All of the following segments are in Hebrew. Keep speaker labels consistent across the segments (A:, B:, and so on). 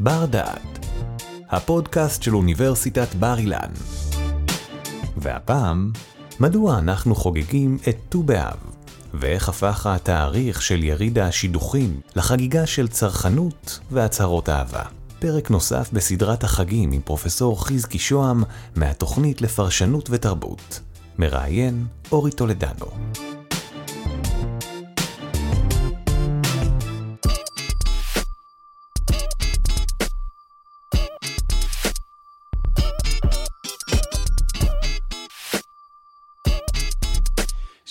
A: בר דעת, הפודקאסט של אוניברסיטת בר אילן. והפעם, מדוע אנחנו חוגגים את ט"ו באב, ואיך הפך התאריך של יריד השידוכים לחגיגה של צרכנות והצהרות אהבה. פרק נוסף בסדרת החגים עם פרופסור חזקי שוהם מהתוכנית לפרשנות ותרבות. מראיין אורי טולדנו.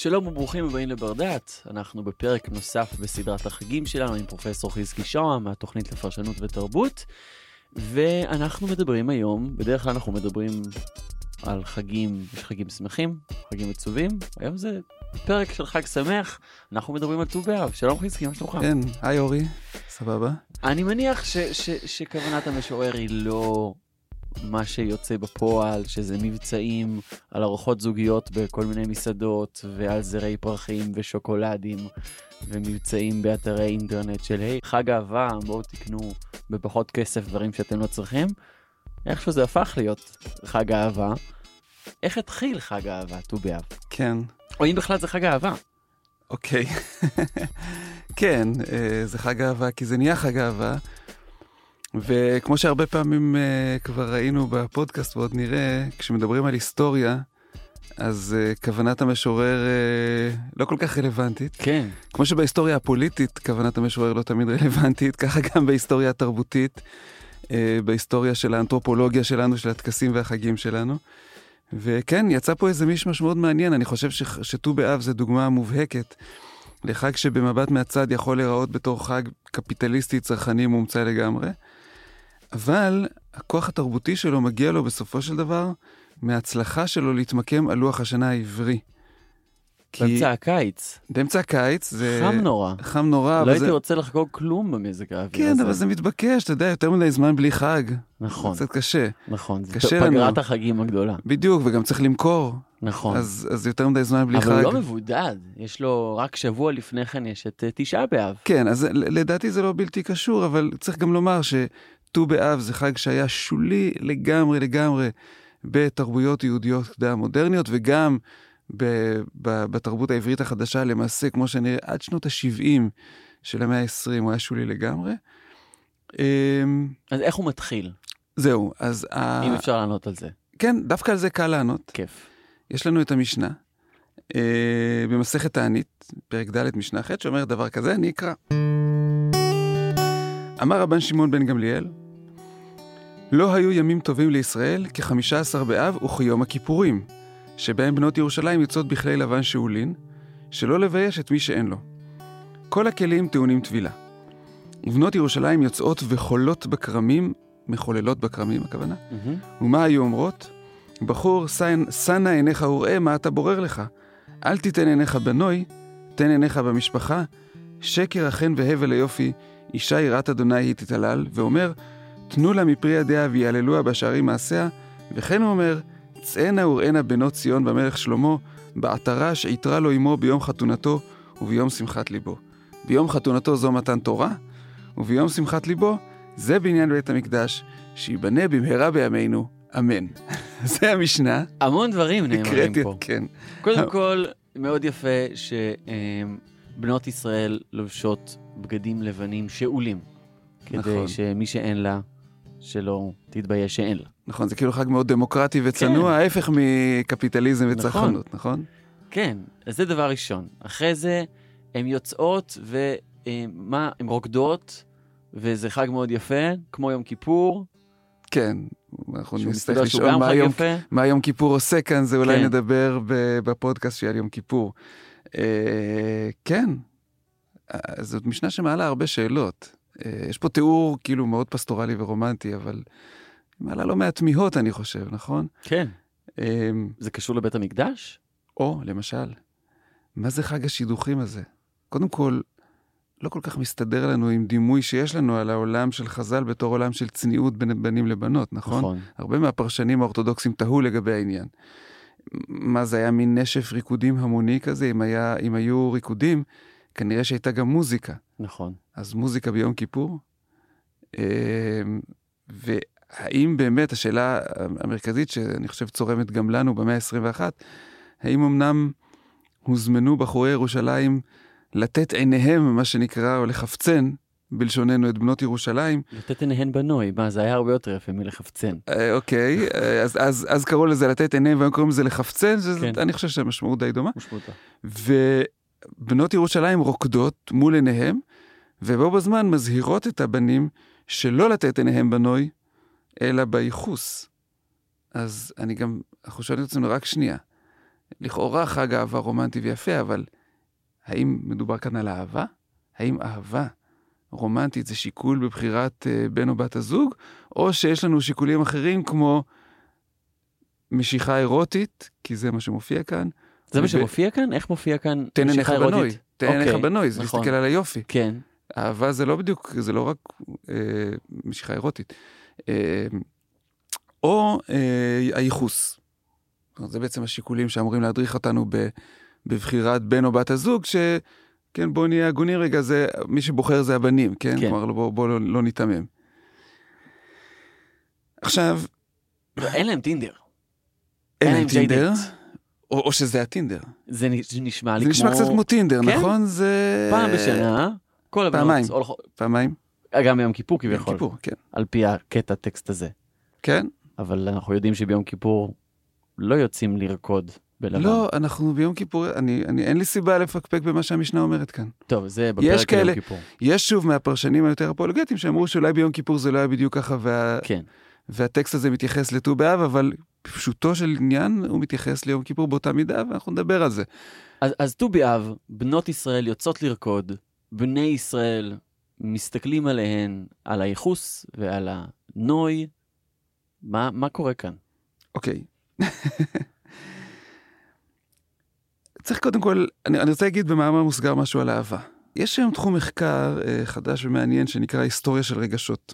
B: שלום וברוכים הבאים לבר דעת, אנחנו בפרק נוסף בסדרת החגים שלנו עם פרופסור חזקי שוהם מהתוכנית לפרשנות ותרבות, ואנחנו מדברים היום, בדרך כלל אנחנו מדברים על חגים, יש חגים שמחים, חגים עצובים, היום זה פרק של חג שמח, אנחנו מדברים על ט"ו באב, שלום חזקי, מה שלומך?
C: כן, היי אורי, סבבה.
B: אני מניח ש, ש, שכוונת המשורר היא לא מה שיוצא בפועל, שזה מבצעים על ארוחות זוגיות בכל מיני מסעדות, ועל זרי פרחים ושוקולדים, ומבצעים באתרי אינטרנט של היי, חג אהבה, בואו תקנו בפחות כסף דברים שאתם לא צריכים. איכשהו זה הפך להיות חג אהבה. איך התחיל חג האהבה, ט"ו באב?
C: כן.
B: או אם בכלל זה חג אהבה.
C: אוקיי. כן, אה, זה חג אהבה, כי זה נהיה חג אהבה. וכמו שהרבה פעמים uh, כבר ראינו בפודקאסט ועוד נראה, כשמדברים על היסטוריה, אז uh, כוונת המשורר uh, לא כל כך רלוונטית.
B: כן.
C: כמו שבהיסטוריה הפוליטית כוונת המשורר לא תמיד רלוונטית, ככה גם בהיסטוריה התרבותית, uh, בהיסטוריה של האנתרופולוגיה שלנו, של הטקסים והחגים שלנו. וכן, יצא פה איזה מישמש מאוד מעניין, אני חושב שט"ו באב זה דוגמה מובהקת לחג שבמבט מהצד יכול להיראות בתור חג קפיטליסטי צרכני מומצא לגמרי. אבל הכוח התרבותי שלו מגיע לו בסופו של דבר מההצלחה שלו להתמקם על לוח השנה העברי.
B: באמצע הקיץ.
C: באמצע הקיץ זה...
B: חם נורא.
C: חם נורא.
B: לא הייתי רוצה לחגוג כלום במזג האוויר
C: כן, הזה. כן, אבל זה מתבקש, אתה יודע, יותר מדי זמן בלי חג.
B: נכון.
C: זה קצת קשה.
B: נכון, זה פגרת החגים הגדולה.
C: בדיוק, וגם צריך למכור.
B: נכון.
C: אז, אז יותר מדי זמן בלי
B: אבל
C: חג.
B: אבל הוא לא מבודד, יש לו, רק שבוע לפני כן יש את תשעה באב.
C: כן, אז לדעתי זה לא בלתי קשור, אבל צריך גם לומר ש... ט"ו באב זה חג שהיה שולי לגמרי לגמרי בתרבויות יהודיות קדם מודרניות וגם ב- ב- בתרבות העברית החדשה, למעשה, כמו שנראה, עד שנות ה-70 של המאה ה-20 הוא היה שולי לגמרי.
B: אמ, אז איך הוא מתחיל?
C: זהו, אז...
B: אם ה... אפשר לענות על זה.
C: כן, דווקא על זה קל לענות.
B: כיף.
C: יש לנו את המשנה אה, במסכת תענית, פרק ד' משנה ח', שאומר דבר כזה, אני אקרא. אמר רבן שמעון בן גמליאל, לא היו ימים טובים לישראל כחמישה עשר באב וכיום הכיפורים, שבהם בנות ירושלים יוצאות בכלי לבן שאולין, שלא לבייש את מי שאין לו. כל הכלים טעונים טבילה. ובנות ירושלים יוצאות וחולות בכרמים, מחוללות בכרמים הכוונה, mm-hmm. ומה היו אומרות? בחור, שנה עיניך וראה מה אתה בורר לך. אל תיתן עיניך בנוי, תן עיניך במשפחה, שקר החן והבל היופי, אישה יראת אדוני היא תתעלל, ואומר, תנו לה מפרי ידיה ויעללוה בשערים מעשיה, וכן הוא אומר, צאנה וראנה בנות ציון במלך שלמה, בעטרה שעיטרה לו עמו ביום חתונתו וביום שמחת ליבו. ביום חתונתו זו מתן תורה, וביום שמחת ליבו זה בניין בית המקדש, שייבנה במהרה בימינו, אמן. זה המשנה.
B: המון דברים נאמרים פה.
C: כן.
B: קודם כל, מאוד יפה שבנות ישראל לובשות בגדים לבנים שאולים. כדי נכון. שמי שאין לה, שלא תתבייש שאין לה.
C: נכון, זה כאילו חג מאוד דמוקרטי וצנוע, כן. ההפך מקפיטליזם וצרכנות, נכון. נכון?
B: כן, אז זה דבר ראשון. אחרי זה, הן יוצאות ומה, הן רוקדות, וזה חג מאוד יפה, כמו יום כיפור.
C: כן, אנחנו נצטרך לשאול מה יום, מה יום כיפור עושה כאן, זה אולי כן. נדבר בפודקאסט שעל יום כיפור. אה, כן, אה, זאת משנה שמעלה הרבה שאלות. אה, יש פה תיאור כאילו מאוד פסטורלי ורומנטי, אבל מעלה לא מעט תמיהות, אני חושב, נכון?
B: כן. אמ, זה קשור לבית המקדש?
C: או, למשל, מה זה חג השידוכים הזה? קודם כל, לא כל כך מסתדר לנו עם דימוי שיש לנו על העולם של חז"ל בתור עולם של צניעות בין בנים לבנות, נכון? נכון. הרבה מהפרשנים האורתודוקסים תהו לגבי העניין. מה זה היה מין נשף ריקודים המוני כזה? אם, היה, אם היו ריקודים, כנראה שהייתה גם מוזיקה.
B: נכון.
C: אז מוזיקה ביום כיפור? והאם באמת, השאלה המרכזית שאני חושב צורמת גם לנו במאה ה-21, האם אמנם הוזמנו בחורי ירושלים לתת עיניהם, מה שנקרא, או לחפצן, בלשוננו, את בנות ירושלים.
B: לתת עיניהן בנוי, מה, זה היה הרבה יותר יפה מלחפצן.
C: אה, אוקיי, אה, אז, אז, אז קראו לזה לתת עיניהם, והיום קוראים לזה לחפצן, שזה, כן. אני חושב שהמשמעות די דומה.
B: משמעותה.
C: ובנות ירושלים רוקדות מול עיניהם, ובו בזמן מזהירות את הבנים שלא לתת עיניהם בנוי, אלא בייחוס. אז אני גם, אנחנו שואלים את עצמנו רק שנייה. לכאורה חג אהבה רומנטי ויפה, אבל האם מדובר כאן על אהבה? האם אהבה רומנטית זה שיקול בבחירת uh, בן או בת הזוג, או שיש לנו שיקולים אחרים כמו משיכה אירוטית, כי זה מה שמופיע כאן.
B: זה מה שמופיע כאן? איך מופיע כאן
C: תן עיניך בנוי. תן עיניך
B: אוקיי,
C: בנוי, זה
B: נכון.
C: להסתכל על היופי.
B: כן.
C: אהבה זה לא בדיוק, זה לא רק אה, משיכה אירוטית. אה, או אה, הייחוס. זה בעצם השיקולים שאמורים להדריך אותנו ב, בבחירת בן או בת הזוג, ש... כן, בואו נהיה הגונים רגע, זה, מי שבוחר זה הבנים, כן?
B: כן.
C: כלומר, בואו בוא לא, לא ניתמם. עכשיו,
B: לא, אין להם טינדר.
C: אין להם טינדר. או, או שזה הטינדר.
B: זה זה נשמע לי
C: זה
B: כמו...
C: נשמע קצת כמו טינדר,
B: כן?
C: נכון? זה...
B: פעם בשנה, כל הבנות...
C: פעמיים.
B: הולכות-
C: פעמיים?
B: גם ביום כיפור
C: ביום
B: כביכול,
C: כיפור, כן.
B: על פי הקטע טקסט הזה.
C: כן?
B: אבל אנחנו יודעים שביום כיפור לא יוצאים לרקוד בלבן.
C: לא, אנחנו ביום כיפור, אני, אני, אין לי סיבה לפקפק במה שהמשנה אומרת כאן.
B: טוב, זה בפרק על
C: כאלה-
B: יום כיפור.
C: יש שוב מהפרשנים היותר אפולוגטיים שאמרו שאולי ביום כיפור זה לא היה בדיוק ככה, וה,
B: כן.
C: והטקסט הזה מתייחס לט"ו באב, אבל פשוטו של עניין הוא מתייחס ליום כיפור באותה מידה, ואנחנו נדבר על זה.
B: אז- אז ט"ו באב, בנות ישראל יוצאות לרקוד, בני ישראל מסתכלים עליהן, על הייחוס ועל הנוי. מה, מה קורה כאן?
C: אוקיי. צריך קודם כל, אני, אני רוצה להגיד במאמר מוסגר משהו על אהבה. יש היום תחום מחקר אה, חדש ומעניין שנקרא היסטוריה של רגשות.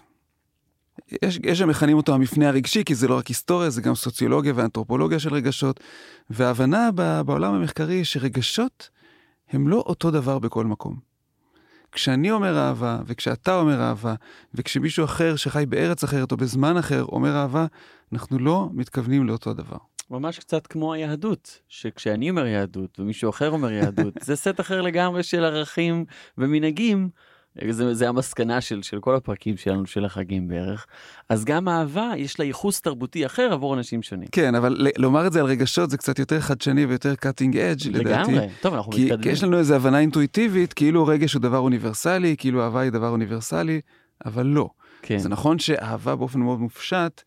C: יש, שמכנים אותו המפנה הרגשי, כי זה לא רק היסטוריה, זה גם סוציולוגיה ואנתרופולוגיה של רגשות, וההבנה בעולם המחקרי היא שרגשות הם לא אותו דבר בכל מקום. כשאני אומר אהבה, וכשאתה אומר אהבה, וכשמישהו אחר שחי בארץ אחרת או בזמן אחר אומר אהבה, אנחנו לא מתכוונים לאותו דבר.
B: ממש קצת כמו היהדות, שכשאני אומר יהדות ומישהו אחר אומר יהדות, זה סט אחר לגמרי של ערכים ומנהגים. זה, זה המסקנה של, של כל הפרקים שלנו של החגים בערך. אז גם אהבה, יש לה ייחוס תרבותי אחר עבור אנשים שונים.
C: כן, אבל לומר את זה על רגשות זה קצת יותר חדשני ויותר cutting edge, לדעתי.
B: לגמרי. טוב, אנחנו
C: כי,
B: מתקדמים.
C: כי יש לנו איזו הבנה אינטואיטיבית, כאילו רגש הוא דבר אוניברסלי, כאילו אהבה היא דבר אוניברסלי, אבל לא.
B: כן.
C: זה נכון שאהבה באופן מאוד מופשט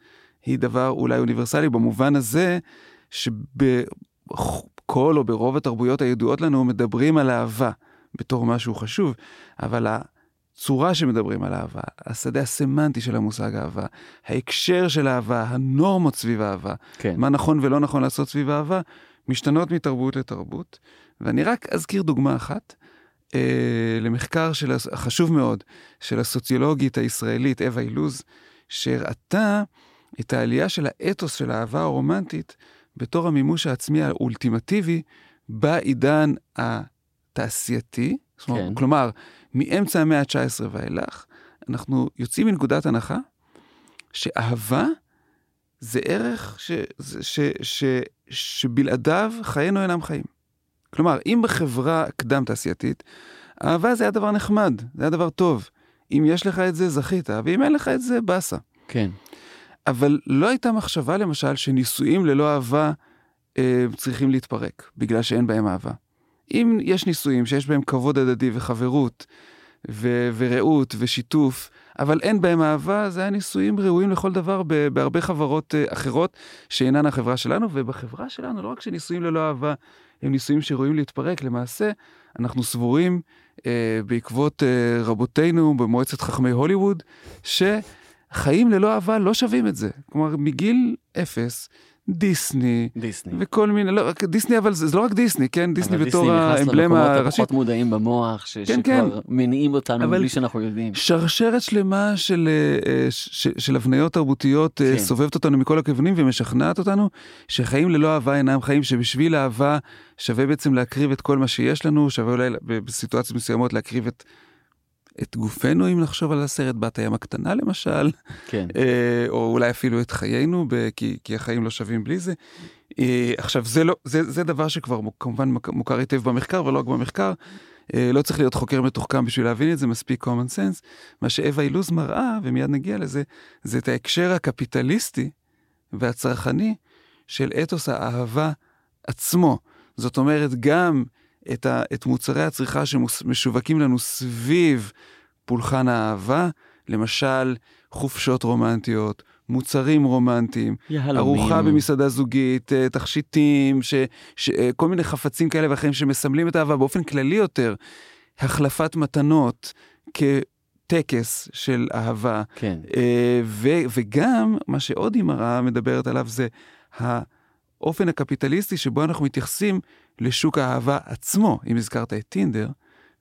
C: היא דבר אולי אוניברסלי במובן הזה שבכל או ברוב התרבויות הידועות לנו מדברים על אהבה בתור משהו חשוב, אבל הצורה שמדברים על אהבה, השדה הסמנטי של המושג אהבה, ההקשר של אהבה, הנורמות סביב אהבה,
B: כן.
C: מה נכון ולא נכון לעשות סביב אהבה, משתנות מתרבות לתרבות. ואני רק אזכיר דוגמה אחת אה, למחקר של, חשוב מאוד של הסוציולוגית הישראלית אווה אילוז, שהראתה את העלייה של האתוס של האהבה הרומנטית בתור המימוש העצמי האולטימטיבי בעידן התעשייתי.
B: כן.
C: כלומר, מאמצע המאה ה-19 ואילך, אנחנו יוצאים מנקודת הנחה שאהבה זה ערך ש, ש, ש, ש, שבלעדיו חיינו אינם חיים. כלומר, אם בחברה קדם-תעשייתית, אהבה זה היה דבר נחמד, זה היה דבר טוב. אם יש לך את זה, זכית, ואם אין לך את זה, באסה.
B: כן.
C: אבל לא הייתה מחשבה, למשל, שנישואים ללא אהבה אה, צריכים להתפרק, בגלל שאין בהם אהבה. אם יש נישואים שיש בהם כבוד הדדי וחברות ו- ורעות ושיתוף, אבל אין בהם אהבה, זה היה נישואים ראויים לכל דבר ב- בהרבה חברות אה, אחרות שאינן החברה שלנו, ובחברה שלנו לא רק שנישואים ללא אהבה הם נישואים שראויים להתפרק, למעשה אנחנו סבורים אה, בעקבות אה, רבותינו במועצת חכמי הוליווד, שחיים ללא אהבה לא שווים את זה. כלומר, מגיל אפס, דיסני,
B: דיסני.
C: וכל מיני, לא, דיסני, אבל זה, זה לא רק דיסני, כן? דיסני
B: אבל
C: בתור
B: נכנס
C: האמבלמה
B: למקומות
C: הראשית.
B: הפחות מודעים במוח, ש-
C: כן,
B: שכבר מניעים אותנו בלי שאנחנו יודעים.
C: שרשרת שלמה של, אה, אה, ש, של הבניות תרבותיות אה,
B: כן.
C: סובבת אותנו מכל הכיוונים ומשכנעת אותנו שחיים ללא אהבה אינם חיים, שבשביל אהבה שווה בעצם להקריב את כל מה שיש לנו, שווה אולי בסיטואציות מסוימות להקריב את את גופנו, אם נחשוב על הסרט בת הים הקטנה למשל,
B: כן.
C: אה, או אולי אפילו את חיינו, כי, כי החיים לא שווים בלי זה. אה, עכשיו, זה, לא, זה, זה דבר שכבר מו- כמובן מוכ- מוכר היטב במחקר, ולא רק במחקר. אה, לא צריך להיות חוקר מתוחכם בשביל להבין את זה, מספיק common sense. מה שאווה אילוז מראה, ומיד נגיע לזה, זה את ההקשר הקפיטליסטי והצרכני של אתוס האהבה עצמו. זאת אומרת, גם את, ה, את מוצרי הצריכה שמשווקים לנו סביב פולחן האהבה, למשל חופשות רומנטיות, מוצרים רומנטיים,
B: יהלומים.
C: ארוחה במסעדה זוגית, אה, תכשיטים, ש, ש, אה, כל מיני חפצים כאלה ואחרים שמסמלים את האהבה באופן כללי יותר, החלפת מתנות כטקס של אהבה,
B: כן.
C: אה, ו- וגם, מה שעוד היא מראה מדברת עליו זה האופן הקפיטליסטי שבו אנחנו מתייחסים לשוק האהבה עצמו, אם הזכרת את טינדר,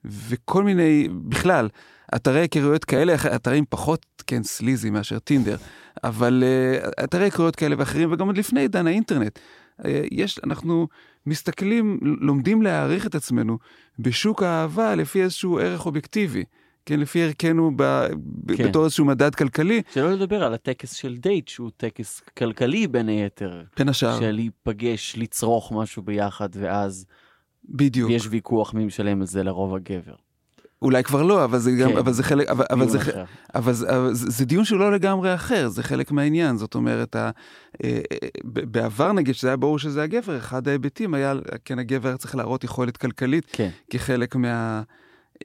C: וכל מיני, בכלל, אתרי היכרויות כאלה, אתרים פחות, כן, סליזי מאשר טינדר, אבל uh, אתרי היכרויות כאלה ואחרים, וגם עוד לפני עידן האינטרנט. Uh, יש, אנחנו מסתכלים, לומדים להעריך את עצמנו בשוק האהבה לפי איזשהו ערך אובייקטיבי. כן, לפי ערכנו ב, ב,
B: כן.
C: בתור איזשהו מדד כלכלי,
B: שלא לדבר על הטקס של דייט, שהוא טקס כלכלי בין היתר.
C: בין השאר.
B: של להיפגש, לצרוך משהו ביחד, ואז
C: בדיוק.
B: יש ויכוח מי משלם על זה לרוב הגבר.
C: אולי כבר לא, אבל זה גם,
B: כן.
C: אבל זה חלק, אבל, אבל, זה,
B: אחר.
C: אבל זה, אבל זה, זה דיון שהוא לא לגמרי אחר, זה חלק מהעניין. זאת אומרת, ה, אה, אה, בעבר נגיד, שזה היה ברור שזה הגבר, אחד ההיבטים היה, כן, הגבר צריך להראות יכולת כלכלית
B: כן,
C: כחלק מה...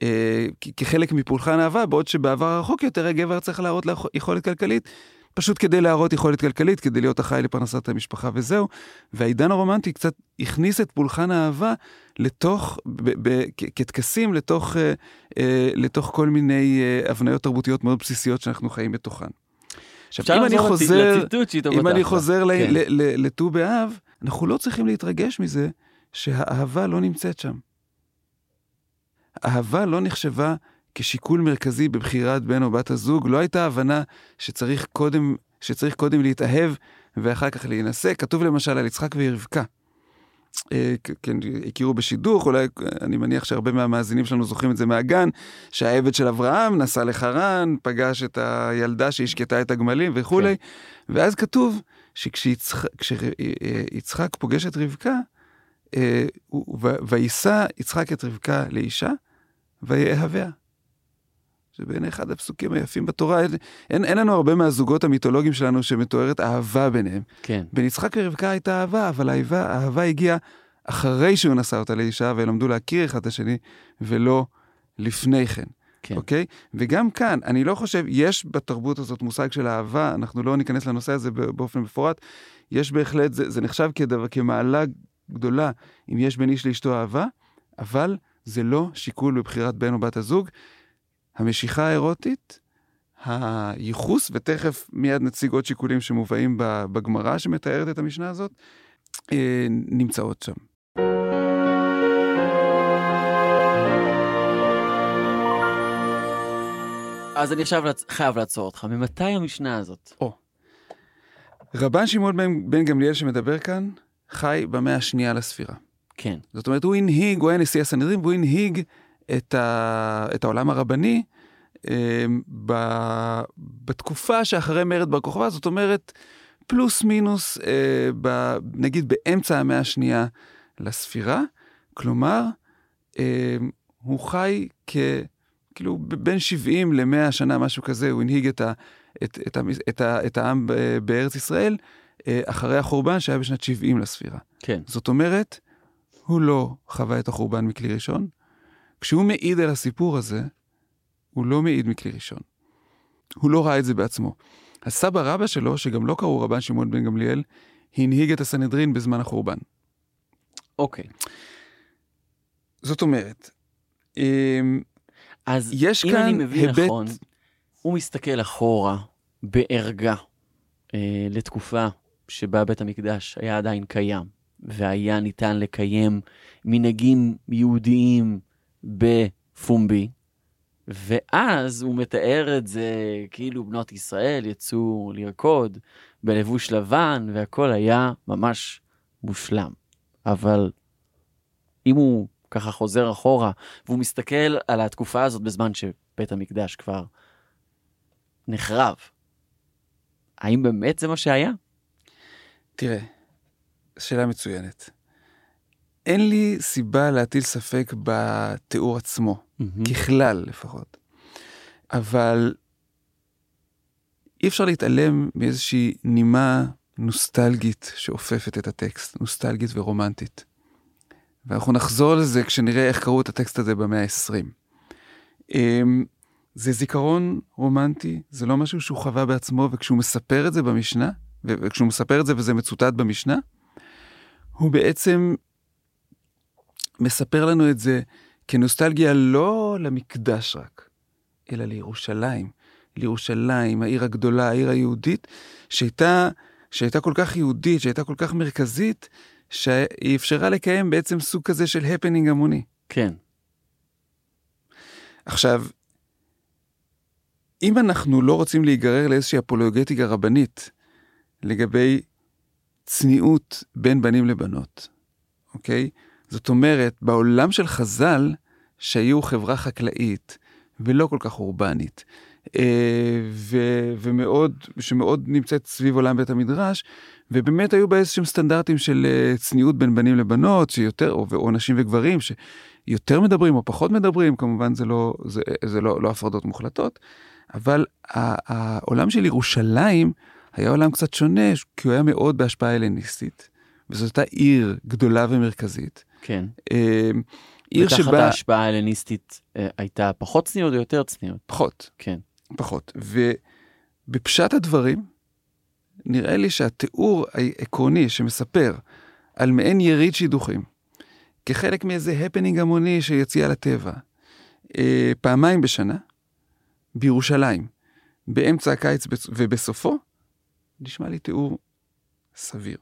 C: אה, כחלק מפולחן אהבה, בעוד שבעבר הרחוק יותר הגבר צריך להראות לה יכולת כלכלית, פשוט כדי להראות יכולת כלכלית, כדי להיות אחראי לפרנסת המשפחה וזהו. והעידן הרומנטי קצת הכניס את פולחן האהבה לתוך, ב- ב- כ- כטקסים, לתוך, אה, אה, לתוך כל מיני אה, הבניות תרבותיות מאוד בסיסיות שאנחנו חיים בתוכן. עכשיו, אם אני חוזר,
B: לציטוט
C: אם אני. חוזר
B: כן.
C: לט"ו באב, אנחנו לא צריכים להתרגש מזה שהאהבה לא נמצאת שם. אהבה לא נחשבה כשיקול מרכזי בבחירת בן או בת הזוג, לא הייתה הבנה שצריך קודם, שצריך קודם להתאהב ואחר כך להינשא. כתוב למשל על יצחק ורבקה. אה, כן, הכירו בשידוך, אולי אה, אני מניח שהרבה מהמאזינים שלנו זוכרים את זה מהגן, שהעבד של אברהם נסע לחרן, פגש את הילדה שהשקטה את הגמלים וכולי, כן. ואז כתוב שכשיצחק פוגש את רבקה, אה, ויישא יצחק את רבקה לאישה, ויאהביה. זה בעיני אחד הפסוקים היפים בתורה. אין, אין, אין לנו הרבה מהזוגות המיתולוגיים שלנו שמתוארת אהבה ביניהם.
B: כן,
C: בין יצחק לרבקה הייתה אהבה, אבל האהבה, האהבה הגיעה אחרי שהוא נשא אותה לאישה, והם למדו להכיר אחד את השני, ולא לפני כן.
B: כן.
C: אוקיי? וגם כאן, אני לא חושב, יש בתרבות הזאת מושג של אהבה, אנחנו לא ניכנס לנושא הזה באופן מפורט, יש בהחלט, זה, זה נחשב כדבר, כמעלה גדולה אם יש בין איש לאשתו אהבה, אבל זה לא שיקול בבחירת בן או בת הזוג. המשיכה האירוטית, הייחוס, ותכף מיד נציג עוד שיקולים שמובאים בגמרא שמתארת את המשנה הזאת, אה, נמצאות שם.
B: אז אני עכשיו חייב לעצור אותך. ממתי המשנה הזאת?
C: רבן שמעון בן, בן גמליאל שמדבר כאן, חי במאה השנייה לספירה.
B: כן,
C: זאת אומרת, הוא הנהיג, הוא היה נשיא הסנהדרין, והוא הנהיג את, ה, את העולם הרבני אה, ב, בתקופה שאחרי מרד בר כוכבא, זאת אומרת, פלוס מינוס, אה, ב, נגיד באמצע המאה השנייה לספירה. כלומר, אה, הוא חי כ... כאילו בין 70 ל-100 שנה, משהו כזה, הוא הנהיג את, ה, את, את, את, ה, את העם ב- בארץ ישראל אה, אחרי החורבן שהיה בשנת 70 לספירה.
B: כן,
C: זאת אומרת, הוא לא חווה את החורבן מכלי ראשון. כשהוא מעיד על הסיפור הזה, הוא לא מעיד מכלי ראשון. הוא לא ראה את זה בעצמו. הסבא רבא שלו, שגם לא קראו רבן שמעון בן גמליאל, הנהיג את הסנהדרין בזמן החורבן.
B: אוקיי.
C: זאת אומרת, אמ,
B: אז
C: יש
B: אם
C: כאן
B: אני מבין
C: היבט...
B: נכון, הוא מסתכל אחורה בערגה אה, לתקופה שבה בית המקדש היה עדיין קיים, והיה ניתן לקיים מנהגים יהודיים בפומבי, ואז הוא מתאר את זה כאילו בנות ישראל יצאו לרקוד בלבוש לבן, והכל היה ממש מושלם. אבל אם הוא ככה חוזר אחורה, והוא מסתכל על התקופה הזאת בזמן שבית המקדש כבר נחרב. האם באמת זה מה שהיה?
C: תראה, שאלה מצוינת. אין לי סיבה להטיל ספק בתיאור עצמו, ככלל לפחות. אבל אי אפשר להתעלם מאיזושהי נימה נוסטלגית שאופפת את הטקסט, נוסטלגית ורומנטית. ואנחנו נחזור לזה כשנראה איך קראו את הטקסט הזה במאה ה-20. אמ, זה זיכרון רומנטי, זה לא משהו שהוא חווה בעצמו, וכשהוא מספר את זה במשנה, וכשהוא מספר את זה וזה מצוטט במשנה, הוא בעצם מספר לנו את זה כנוסטלגיה לא למקדש רק, אלא לירושלים. לירושלים, העיר הגדולה, העיר היהודית, שהייתה, שהייתה כל כך יהודית, שהייתה כל כך מרכזית, שהיא אפשרה לקיים בעצם סוג כזה של הפנינג המוני.
B: כן.
C: עכשיו, אם אנחנו לא רוצים להיגרר לאיזושהי אפולוגטיקה רבנית לגבי צניעות בין בנים לבנות, אוקיי? זאת אומרת, בעולם של חז"ל, שהיו חברה חקלאית ולא כל כך אורבנית, אה, ו- ומאוד, שמאוד נמצאת סביב עולם בית המדרש, ובאמת היו בה איזשהם סטנדרטים של אה, צניעות בין בנים לבנות, שיותר, או, או נשים וגברים, שיותר מדברים או פחות מדברים, כמובן זה לא, זה, זה לא, לא הפרדות מוחלטות, אבל העולם של ירושלים היה עולם קצת שונה, כי הוא היה מאוד בהשפעה הלניסטית, וזאת הייתה עיר גדולה ומרכזית.
B: כן.
C: אה, עיר
B: ותחת
C: שבה...
B: ההשפעה ההלניסטית אה, הייתה פחות צניעות או יותר צניעות?
C: פחות.
B: כן.
C: פחות. ובפשט הדברים, נראה לי שהתיאור העקרוני שמספר על מעין יריד שידוכים, כחלק מאיזה הפנינג המוני שיציע לטבע, אה, פעמיים בשנה, בירושלים, באמצע הקיץ ובסופו, נשמע לי תיאור סביר.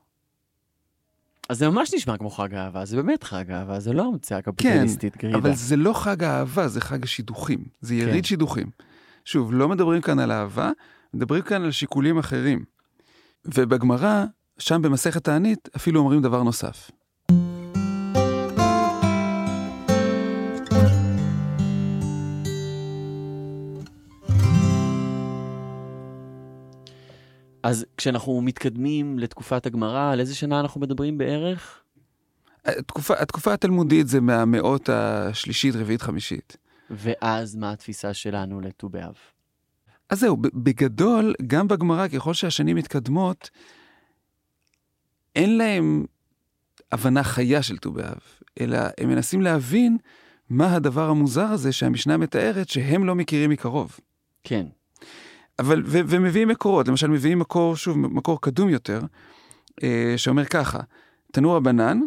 B: אז זה ממש נשמע כמו חג אהבה, זה באמת חג אהבה, זה לא המצאה קפיטליסטית
C: כן,
B: גרידה.
C: אבל זה לא חג האהבה, זה חג השידוכים. זה יריד כן. שידוכים. שוב, לא מדברים כאן על אהבה, מדברים כאן על שיקולים אחרים. ובגמרא, שם במסכת תענית, אפילו אומרים דבר נוסף.
B: אז כשאנחנו מתקדמים לתקופת הגמרא, על איזה שנה אנחנו מדברים בערך?
C: התקופה, התקופה התלמודית זה מהמאות השלישית, רביעית, חמישית.
B: ואז מה התפיסה שלנו לט"ו באב?
C: אז זהו, בגדול, גם בגמרא, ככל שהשנים מתקדמות, אין להם הבנה חיה של ט"ו באב, אלא הם מנסים להבין מה הדבר המוזר הזה שהמשנה מתארת שהם לא מכירים מקרוב.
B: כן.
C: אבל, ו- ומביאים מקורות, למשל מביאים מקור, שוב, מקור קדום יותר, אה, שאומר ככה, תנו רבנן,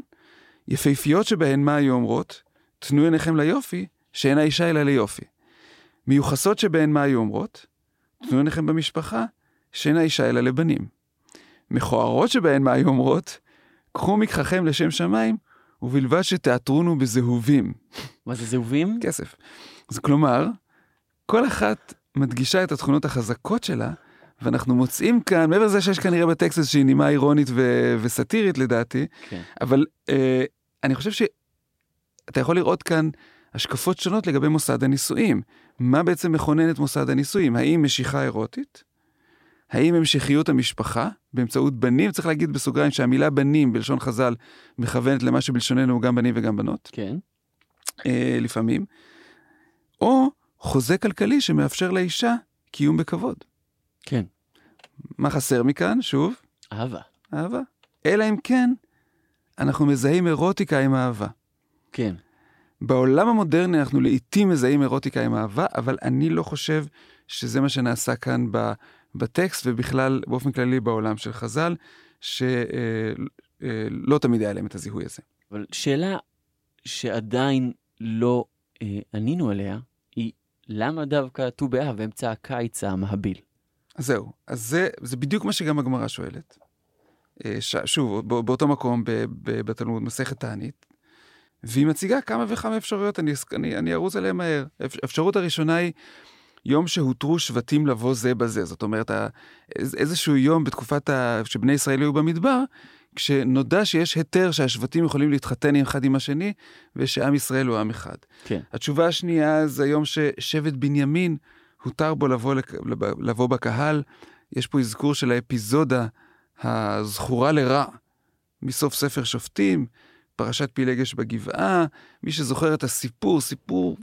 C: יפהפיות שבהן מה היו אומרות? תנו עיניכם ליופי, שאין האישה אלא ליופי. מיוחסות שבהן מה היו אומרות? תנו עיניכם במשפחה, שאין האישה אלא לבנים. מכוערות שבהן מה היו אומרות? קחו מקחכם לשם שמיים, ובלבד שתיאטרונו בזהובים.
B: מה זה זהובים?
C: כסף. אז כלומר, כל אחת מדגישה את התכונות החזקות שלה, ואנחנו מוצאים כאן, מעבר לזה שיש כנראה בטקסט איזושהי נימה אירונית ו- וסאטירית לדעתי, כן. אבל אה, אני חושב שאתה יכול לראות כאן השקפות שונות לגבי מוסד הנישואים. מה בעצם מכונן את מוסד הנישואים? האם משיכה אירוטית? האם המשכיות המשפחה באמצעות בנים? צריך להגיד בסוגריים שהמילה בנים בלשון חז"ל מכוונת למה שבלשוננו הוא גם בנים וגם בנות.
B: כן.
C: אה, לפעמים. או חוזה כלכלי שמאפשר לאישה קיום בכבוד.
B: כן.
C: מה חסר מכאן? שוב?
B: אהבה.
C: אהבה. אלא אם כן, אנחנו מזהים אירוטיקה עם אהבה.
B: כן.
C: בעולם המודרני אנחנו לעיתים מזהים אירוטיקה עם אהבה, אבל אני לא חושב שזה מה שנעשה כאן בטקסט, ובכלל, באופן כללי בעולם של חז"ל, שלא אה, אה, תמיד היה להם את הזיהוי הזה.
B: אבל שאלה שעדיין לא אה, ענינו עליה, למה דווקא ט"ו באב, באמצע הקיץ המהביל?
C: אז זהו, אז זה, זה בדיוק מה שגם הגמרא שואלת. ש, שוב, באותו מקום בתלמוד, מסכת תענית, והיא מציגה כמה וכמה אפשרויות, אני, אני, אני ארוץ עליהן מהר. האפשרות הראשונה היא יום שהותרו שבטים לבוא זה בזה. זאת אומרת, איזשהו יום בתקופת ה... שבני ישראל היו במדבר, כשנודע שיש היתר שהשבטים יכולים להתחתן אחד עם השני, ושעם ישראל הוא עם אחד.
B: כן.
C: התשובה השנייה זה היום ששבט בנימין, הותר בו לבוא, לבוא בקהל. יש פה אזכור של האפיזודה הזכורה לרע מסוף ספר שופטים, פרשת פילגש בגבעה. מי שזוכר את הסיפור, סיפור,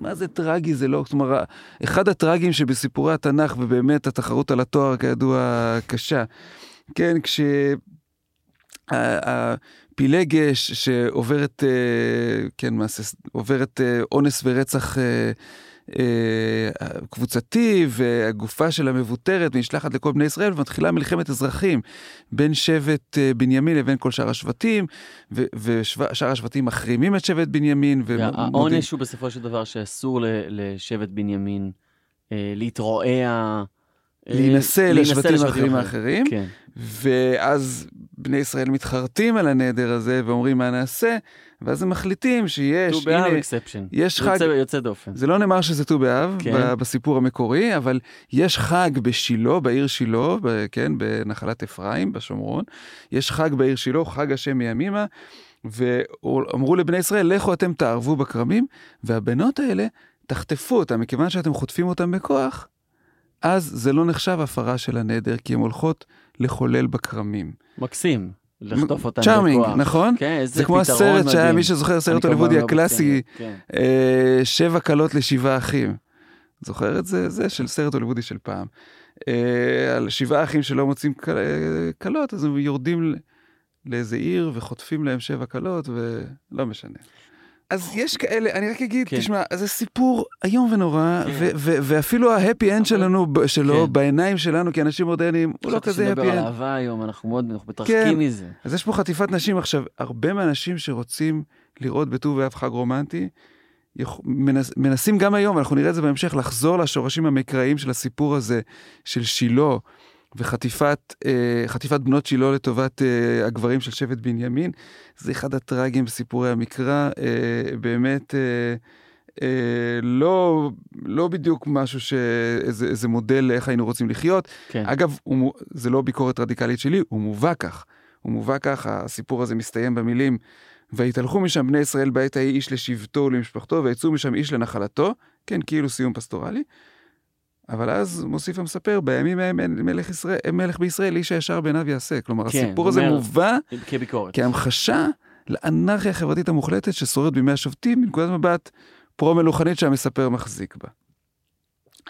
C: מה זה טרגי זה לא, אומרת, אחד הטרגים שבסיפורי התנ"ך, ובאמת התחרות על התואר כידוע קשה. כן, כש... ה- ה- פילגש שעוברת, אה, כן, מעשה, עוברת אה, אונס ורצח אה, קבוצתי, והגופה שלה מבוטרת ונשלחת לכל בני ישראל, ומתחילה מלחמת אזרחים בין שבט בנימין לבין כל שאר השבטים, ושאר השבטים מחרימים את שבט בנימין.
B: העונש הוא בסופו של דבר שאסור לשבט בנימין להתרועע. אה,
C: להינשא לשבטים האחרים האחרים,
B: כן.
C: ואז בני ישראל מתחרטים על הנדר הזה ואומרים מה נעשה, ואז הם מחליטים שיש,
B: ט"ו באב
C: הנה. יש חג,
B: יוצא- יוצא דופן.
C: זה לא נאמר שזה ט"ו באב
B: כן.
C: בסיפור המקורי, אבל יש חג בשילה, בעיר שילה, ב- כן, בנחלת אפרים, בשומרון, יש חג בעיר שילה, חג השם מימימה, ואמרו לבני ישראל, לכו אתם תערבו בכרמים, והבנות האלה, תחטפו אותם, מכיוון שאתם חוטפים אותם בכוח, אז זה לא נחשב הפרה של הנדר, כי הן הולכות לחולל בכרמים.
B: מקסים. לחטוף אותם
C: צ'ארמינג. נכון?
B: כן, איזה
C: זה כמו הסרט שהיה. מי שזוכר,
B: כמובן
C: הוליוודי
B: לא
C: הקלאסי,
B: כן.
C: אה, שבע כלות לשבעה אחים. זוכר את זה? זה של סרט הוליוודי של פעם. אה, על שבעה אחים שלא מוצאים אה, כלות, אז הם יורדים לאיזה עיר וחוטפים להם שבע כלות, ולא משנה. אז יש כאלה, אני רק אגיד,
B: כן.
C: תשמע, זה סיפור איום ונורא,
B: כן.
C: ו- ו- ואפילו ה happy end שלנו, שלו,
B: כן.
C: בעיניים שלנו כאנשים מודרניים, הוא לא
B: חשבתי
C: כזה
B: שנדבר
C: happy
B: על
C: end.
B: אהבה היום, אנחנו מאוד, אנחנו מתרחקים
C: כן.
B: מזה.
C: אז יש פה חטיפת נשים. עכשיו, הרבה מהאנשים שרוצים לראות בט"ו באב חג רומנטי, מנס, מנסים גם היום, אנחנו נראה את זה בהמשך, לחזור לשורשים המקראיים של הסיפור הזה, של שילה וחטיפת אה, חטיפת בנות שילה לטובת אה, הגברים של שבט בנימין. זה אחד הטרגים בסיפורי המקרא, אה, באמת... לא, לא בדיוק משהו שאיזה איזה מודל איך היינו רוצים לחיות.
B: כן.
C: אגב, הוא, זה לא ביקורת רדיקלית שלי, הוא מובא כך. הוא מובא כך, הסיפור הזה מסתיים במילים, ויתהלכו משם בני ישראל בעת ההיא איש לשבטו ולמשפחתו, ויצאו משם איש לנחלתו, כן, כאילו סיום פסטורלי. אבל אז מוסיף המספר, בימים ההם אין מלך, ישראל, מלך בישראל, איש הישר בעיניו יעשה. כלומר,
B: כן,
C: הסיפור הזה מובא
B: כביקורת.
C: כהמחשה לאנרכיה החברתית המוחלטת ששוררת בימי השופטים מנקודת מבט פרו-מלוכנית שהמספר מחזיק בה.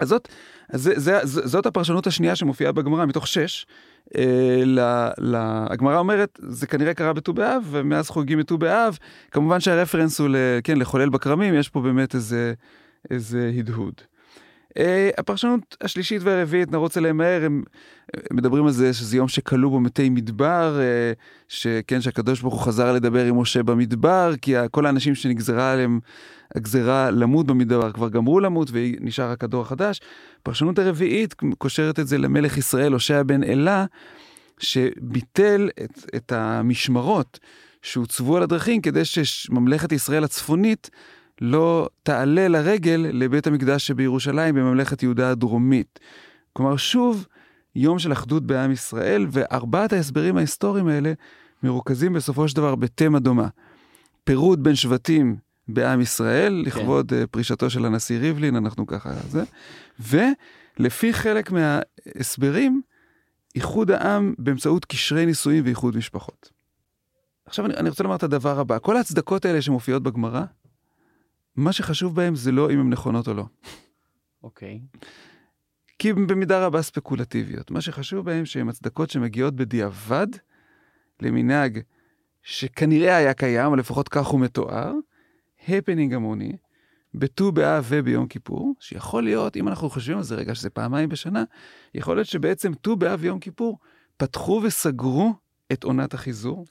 C: אז זאת, אז זה, זה, זה, זאת הפרשנות השנייה שמופיעה בגמרא מתוך שש. אה, הגמרא אומרת, זה כנראה קרה בט"ו באב, ומאז חוגגים את ט"ו באב. כמובן שהרפרנס הוא ל, כן, לחולל בכרמים, יש פה באמת איזה, איזה הדהוד. אה, הפרשנות השלישית והרביעית, נרוץ עליהם מהר, הם מדברים על זה שזה יום שכלו בו מתי מדבר, אה, שכן, שהקדוש ברוך הוא חזר לדבר עם משה במדבר, כי כל האנשים שנגזרה עליהם הגזרה למות במדבר כבר גמרו למות ונשאר רק הדור החדש. פרשנות הרביעית קושרת את זה למלך ישראל, הושע בן אלה, שביטל את, את המשמרות שהוצבו על הדרכים כדי שממלכת ישראל הצפונית לא תעלה לרגל לבית המקדש שבירושלים בממלכת יהודה הדרומית. כלומר, שוב, יום של אחדות בעם ישראל, וארבעת ההסברים ההיסטוריים האלה מרוכזים בסופו של דבר בתמה דומה. פירוד בין שבטים בעם ישראל, לכבוד כן. פרישתו של הנשיא ריבלין, אנחנו ככה זה, ולפי חלק מההסברים, איחוד העם באמצעות קשרי נישואים ואיחוד משפחות. עכשיו אני, אני רוצה לומר את הדבר הבא, כל ההצדקות האלה שמופיעות בגמרא, מה שחשוב בהם זה לא אם הן נכונות או לא.
B: אוקיי.
C: כי הן במידה רבה ספקולטיביות. מה שחשוב בהם שהן הצדקות שמגיעות בדיעבד למנהג שכנראה היה קיים, או לפחות כך הוא מתואר, הפנינג המוני, בט"ו באב וביום כיפור, שיכול להיות, אם אנחנו חושבים על זה רגע, שזה פעמיים בשנה, יכול להיות שבעצם ט"ו באב ויום כיפור פתחו וסגרו את עונת החיזור.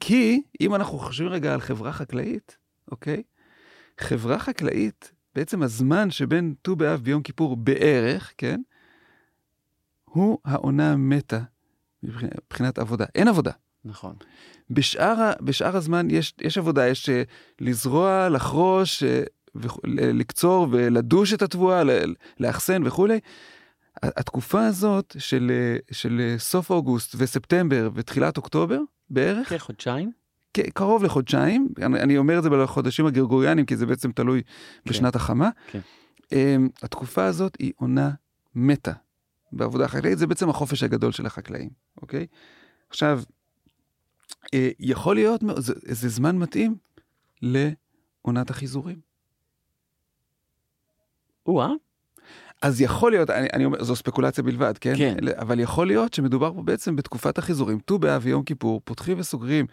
C: כי אם אנחנו חושבים רגע על חברה חקלאית, אוקיי? חברה חקלאית, בעצם הזמן שבין ט"ו באב ויום כיפור בערך, כן? הוא העונה המתה מבחינת עבודה. אין עבודה.
B: נכון.
C: בשאר, בשאר הזמן יש, יש עבודה, יש uh, לזרוע, לחרוש, ו- לקצור ולדוש את התבואה, לאחסן וכולי. התקופה הזאת של, אה, של אה, סוף אוגוסט וספטמבר ותחילת אוקטובר בערך,
B: כן, חודשיים?
C: כ- קרוב לחודשיים, אני, אני אומר את זה בחודשים הגרגוריאנים, כי זה בעצם תלוי
B: כן.
C: בשנת החמה.
B: כן.
C: אמ, התקופה הזאת היא עונה מתה בעבודה החקלאית, זה בעצם החופש הגדול של החקלאים, אוקיי? עכשיו, אה, יכול להיות, זה, זה זמן מתאים לעונת החיזורים.
B: או-אה,
C: אז יכול להיות, אני, אני אומר, זו ספקולציה בלבד, כן?
B: כן.
C: אבל יכול להיות שמדובר פה בעצם בתקופת החיזורים. ט"ו באב ויום כיפור פותחים וסוגרים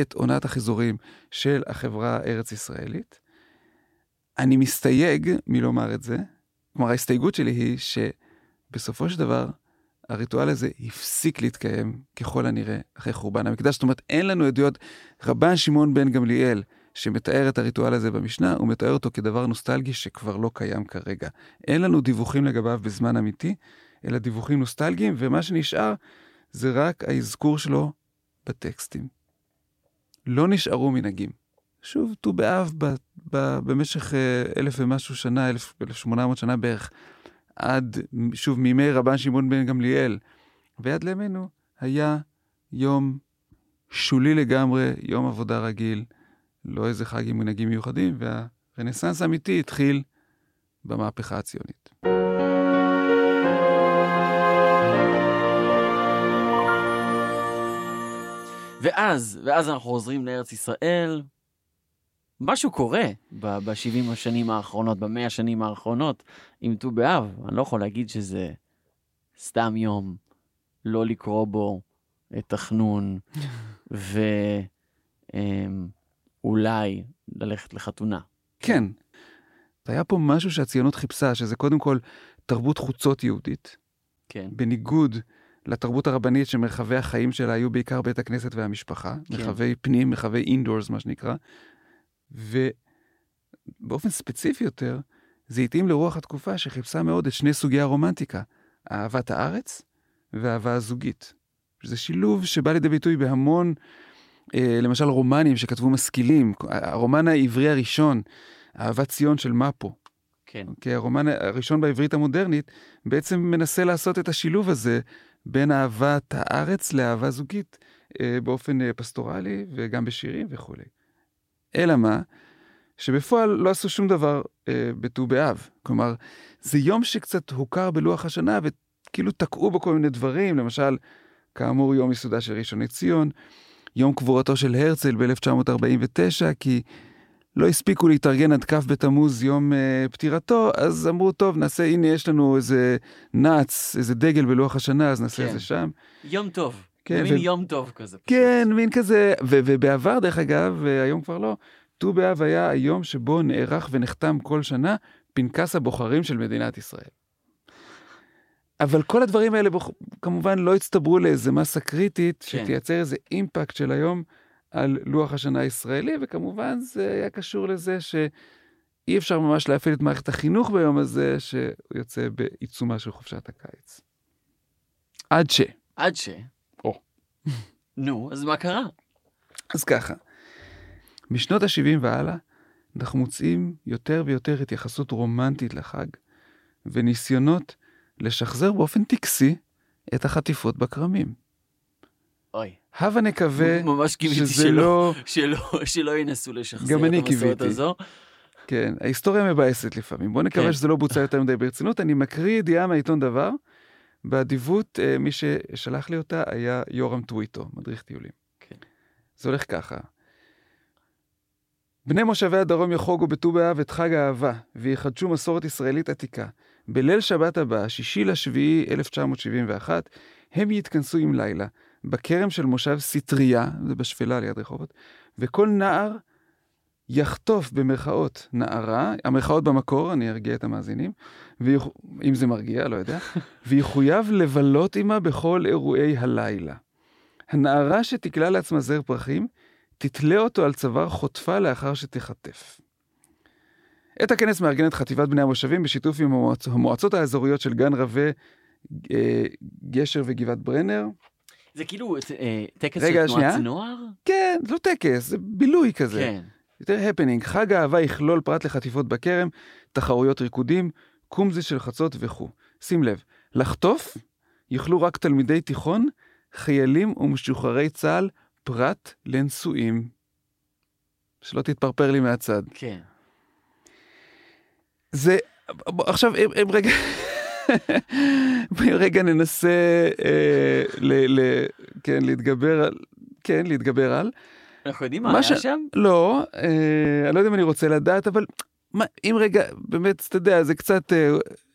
C: את עונת החיזורים של החברה הארץ-ישראלית. אני מסתייג מלומר את זה, כלומר ההסתייגות שלי היא שבסופו של דבר הריטואל הזה הפסיק להתקיים ככל הנראה אחרי חורבן המקדש. זאת אומרת, אין לנו עדויות. רבן שמעון בן גמליאל, שמתאר את הריטואל הזה במשנה, הוא מתאר אותו כדבר נוסטלגי שכבר לא קיים כרגע. אין לנו דיווחים לגביו בזמן אמיתי, אלא דיווחים נוסטלגיים, ומה שנשאר זה רק האזכור שלו בטקסטים. לא נשארו מנהגים. שוב, ט"ו באב ב, ב, במשך אה, אלף ומשהו שנה, אלף, אלף שמונה מאות שנה בערך, עד, שוב, מימי רבן שמעון בן גמליאל, ועד לימינו, היה יום שולי לגמרי, יום עבודה רגיל, לא איזה חג עם מנהגים מיוחדים, והרנסאנס האמיתי התחיל במהפכה הציונית.
B: ואז, ואז אנחנו חוזרים לארץ ישראל. משהו קורה ב-70 השנים האחרונות, ב-100 השנים האחרונות, עם ט"ו באב. אני לא יכול להגיד שזה סתם יום, לא לקרוא בו את החנון, ואולי ללכת לחתונה.
C: כן. היה פה משהו שהציונות חיפשה, שזה קודם כל תרבות חוצות יהודית,
B: כן,
C: בניגוד לתרבות הרבנית שמרחבי החיים שלה היו בעיקר בית הכנסת והמשפחה,
B: כן.
C: מרחבי פנים, מרחבי אינדורס, מה שנקרא, ובאופן ספציפי יותר, זה התאים לרוח התקופה שחיפשה מאוד את שני סוגי הרומנטיקה, אהבת הארץ ואהבה הזוגית. זה שילוב שבא לידי ביטוי בהמון, למשל רומנים שכתבו משכילים, הרומן העברי הראשון, אהבת ציון של מפו,
B: כן.
C: כי הרומן הראשון בעברית המודרנית בעצם מנסה לעשות את השילוב הזה בין אהבת הארץ לאהבה זוגית אה, באופן אה, פסטורלי וגם בשירים וכולי. אלא מה? שבפועל לא עשו שום דבר אה, בט"ו באב. כלומר, זה יום שקצת הוכר בלוח השנה וכאילו תקעו בו כל מיני דברים, למשל, כאמור, יום ייסודה של ראשון לציון, יום קבורתו של הרצל ב-1949, כי לא הספיקו להתארגן עד כ' בתמוז יום אה, פטירתו, אז אמרו, טוב, נעשה, הנה יש לנו איזה נאץ, איזה דגל בלוח השנה, אז נעשה
B: כן.
C: את זה שם.
B: יום טוב.
C: כן,
B: מין
C: ו-
B: יום טוב כזה. פשוט.
C: כן, מין כזה, ו- ובעבר, דרך אגב, והיום כבר לא, ט"ו באב היה היום שבו נערך ונחתם כל שנה פנקס הבוחרים של מדינת ישראל. אבל כל הדברים האלה בוח... כמובן לא הצטברו לאיזה מסה קריטית
B: כן.
C: שתייצר איזה אימפקט של היום על לוח השנה הישראלי, וכמובן זה היה קשור לזה שאי אפשר ממש להפעיל את מערכת החינוך ביום הזה, שהוא יוצא בעיצומה של חופשת הקיץ. עד ש...
B: עד ש...
C: או.
B: נו, אז מה קרה?
C: אז ככה, משנות ה-70 והלאה, אנחנו מוצאים יותר ויותר התייחסות רומנטית לחג, וניסיונות לשחזר באופן טקסי את החטיפות בכרמים.
B: אוי.
C: הבה נקווה
B: ממש קיוויתי
C: שזה
B: שלא,
C: לא...
B: שלא, שלא ינסו לשחזר את המסורת. הזו.
C: כן, ההיסטוריה מבאסת לפעמים. בואו נקווה
B: כן.
C: שזה לא בוצע יותר מדי ברצינות. אני מקריא ידיעה מהעיתון דבר. באדיבות, אה, מי ששלח לי אותה היה יורם טוויטו, מדריך טיולים.
B: כן.
C: זה הולך ככה. בני מושבי הדרום יחוגו בט"ו באב את חג האהבה, ויחדשו מסורת ישראלית עתיקה. בליל שבת הבא, שישי לשביעי 1971, הם יתכנסו עם לילה, בכרם של מושב סטריה, זה בשפלה ליד רחובות, וכל נער יחטוף במרכאות נערה, המרכאות במקור, אני ארגיע את המאזינים, ויח... אם זה מרגיע, לא יודע, ויחויב לבלות עמה בכל אירועי הלילה. הנערה שתקלע לעצמה זר פרחים, תתלה אותו על צוואר חוטפה לאחר שתיחטף. את הכנס מארגנת חטיבת בני המושבים בשיתוף עם המועצ... המועצות האזוריות של גן רווה, אה, גשר וגבעת ברנר.
B: זה כאילו אה, טקס
C: רגע,
B: של תנועת
C: שנייה.
B: נוער?
C: כן, זה לא טקס, זה בילוי כזה.
B: כן.
C: יותר הפנינג, חג האהבה יכלול פרט לחטיפות בכרם, תחרויות ריקודים, קומזי של חצות וכו'. שים לב, לחטוף יוכלו רק תלמידי תיכון, חיילים ומשוחררי צה"ל, פרט לנשואים. שלא תתפרפר לי מהצד.
B: כן.
C: זה, עכשיו, אם, אם רגע, רגע ננסה, אה, ל, ל, כן, להתגבר על, כן, להתגבר על.
B: אנחנו יודעים מה היה
C: ש-
B: שם?
C: לא, אה, אני לא יודע אם אני רוצה לדעת, אבל מה, אם רגע, באמת, אתה יודע, זה קצת, אה,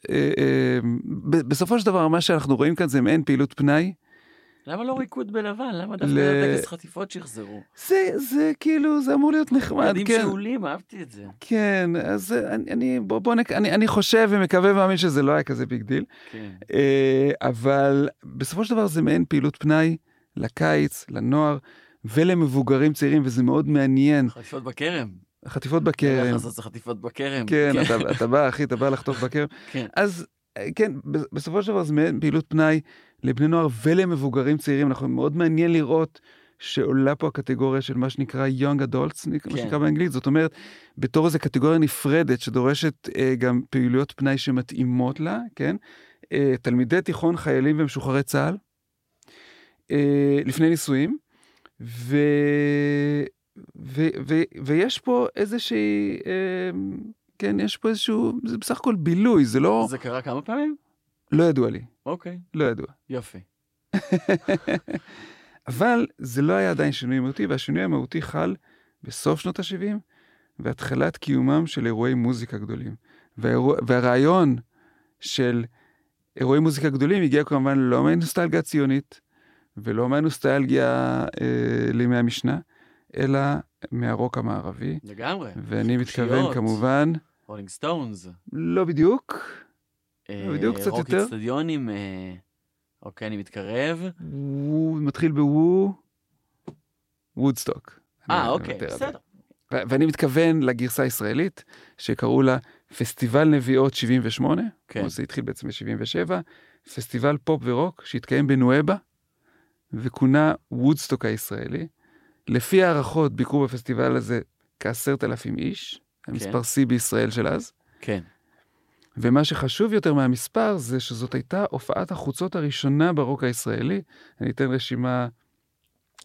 C: אה, אה, בסופו של דבר, מה שאנחנו רואים כאן זה מעין פעילות פנאי.
B: למה לא ריקוד בלבן? למה דווקא
C: ל-
B: טקס חטיפות שחזרו?
C: זה, זה כאילו, זה אמור להיות נחמד,
B: ילדים
C: כן.
B: שאולים, אהבתי את זה.
C: כן, אז אני, אני, בוא, בוא נק... אני, אני חושב ומקווה ומאמין שזה לא היה כזה big deal,
B: כן.
C: אה, אבל בסופו של דבר זה מעין פעילות פנאי לקיץ, לנוער ולמבוגרים צעירים, וזה מאוד מעניין.
B: חטיפות בכרם.
C: חטיפות
B: איך
C: בכרם,
B: לעשות את החטיפות בכרם.
C: כן, אתה, אתה בא, אחי, אתה בא לחטוף בכרם.
B: כן.
C: אז אה, כן, בסופו של דבר זה מעין פעילות פנאי לבני נוער ולמבוגרים צעירים. אנחנו מאוד מעניין לראות שעולה פה הקטגוריה של מה שנקרא young adults, מה
B: כן.
C: שנקרא באנגלית. זאת אומרת, בתור איזו קטגוריה נפרדת שדורשת אה, גם פעילויות פנאי שמתאימות לה, כן? אה, תלמידי תיכון, חיילים ומשוחררי צה"ל, אה, לפני נישואים, ו... ו... ו... ויש פה איזושהי, אה, כן, יש פה איזשהו, זה בסך הכל בילוי, זה לא,
B: זה קרה כמה פעמים?
C: לא ידוע לי,
B: אוקיי,
C: לא ידוע.
B: יופי.
C: אבל זה לא היה עדיין שינוי מהותי, והשינוי המהותי חל בסוף שנות ה-70 והתחלת קיומם של אירועי מוזיקה גדולים. והאירוע, והרעיון של אירועי מוזיקה גדולים הגיע כמובן לא מהנוסטלגיה הציונית ולא מהנוסטלגיה אה, לימי המשנה, אלא מהרוק המערבי.
B: לגמרי.
C: ואני מתכוון. כמובן,
B: רולינג סטונס.
C: לא בדיוק, בדיוק, קצת
B: רוק
C: יותר.
B: אצטדיונים. אה, אוקיי, אני מתקרב.
C: הוא מתחיל בוו, וודסטוק.
B: אה, אוקיי. בסדר.
C: ואני מתכוון לגרסה הישראלית, שקראו לה פסטיבל נביעות 78,
B: כן.
C: כן. זה התחיל בעצם ב-77, פסטיבל פופ ורוק שהתקיים בנואבה, וכונה וודסטוק הישראלי. לפי הערכות ביקרו בפסטיבל הזה כעשרת אלפים איש, המספר שיא בישראל של אז.
B: כן.
C: ומה שחשוב יותר מהמספר זה שזאת הייתה הופעת החוצות הראשונה ברוק הישראלי. אני אתן רשימה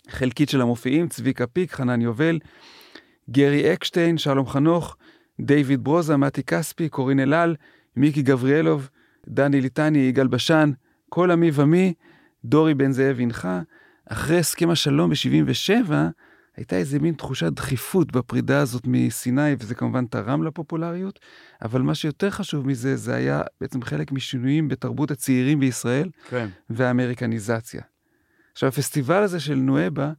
C: חלקית של המופיעים, צביקה פיק, חנן יובל, גרי אקשטיין, שלום חנוך, דיוויד ברוזה, מתי כספי, קורין אלעל, מיקי גבריאלוב, דני ליטני, יגאל בשן, כל עמי ומי, דורי בן זאב הנחה. אחרי הסכם השלום ב-77, הייתה איזה מין תחושת דחיפות בפרידה הזאת מסיני, וזה כמובן תרם לפופולריות, אבל מה שיותר חשוב מזה, זה היה בעצם חלק משינויים בתרבות הצעירים בישראל
B: כן.
C: והאמריקניזציה. עכשיו, הפסטיבל הזה של נואבה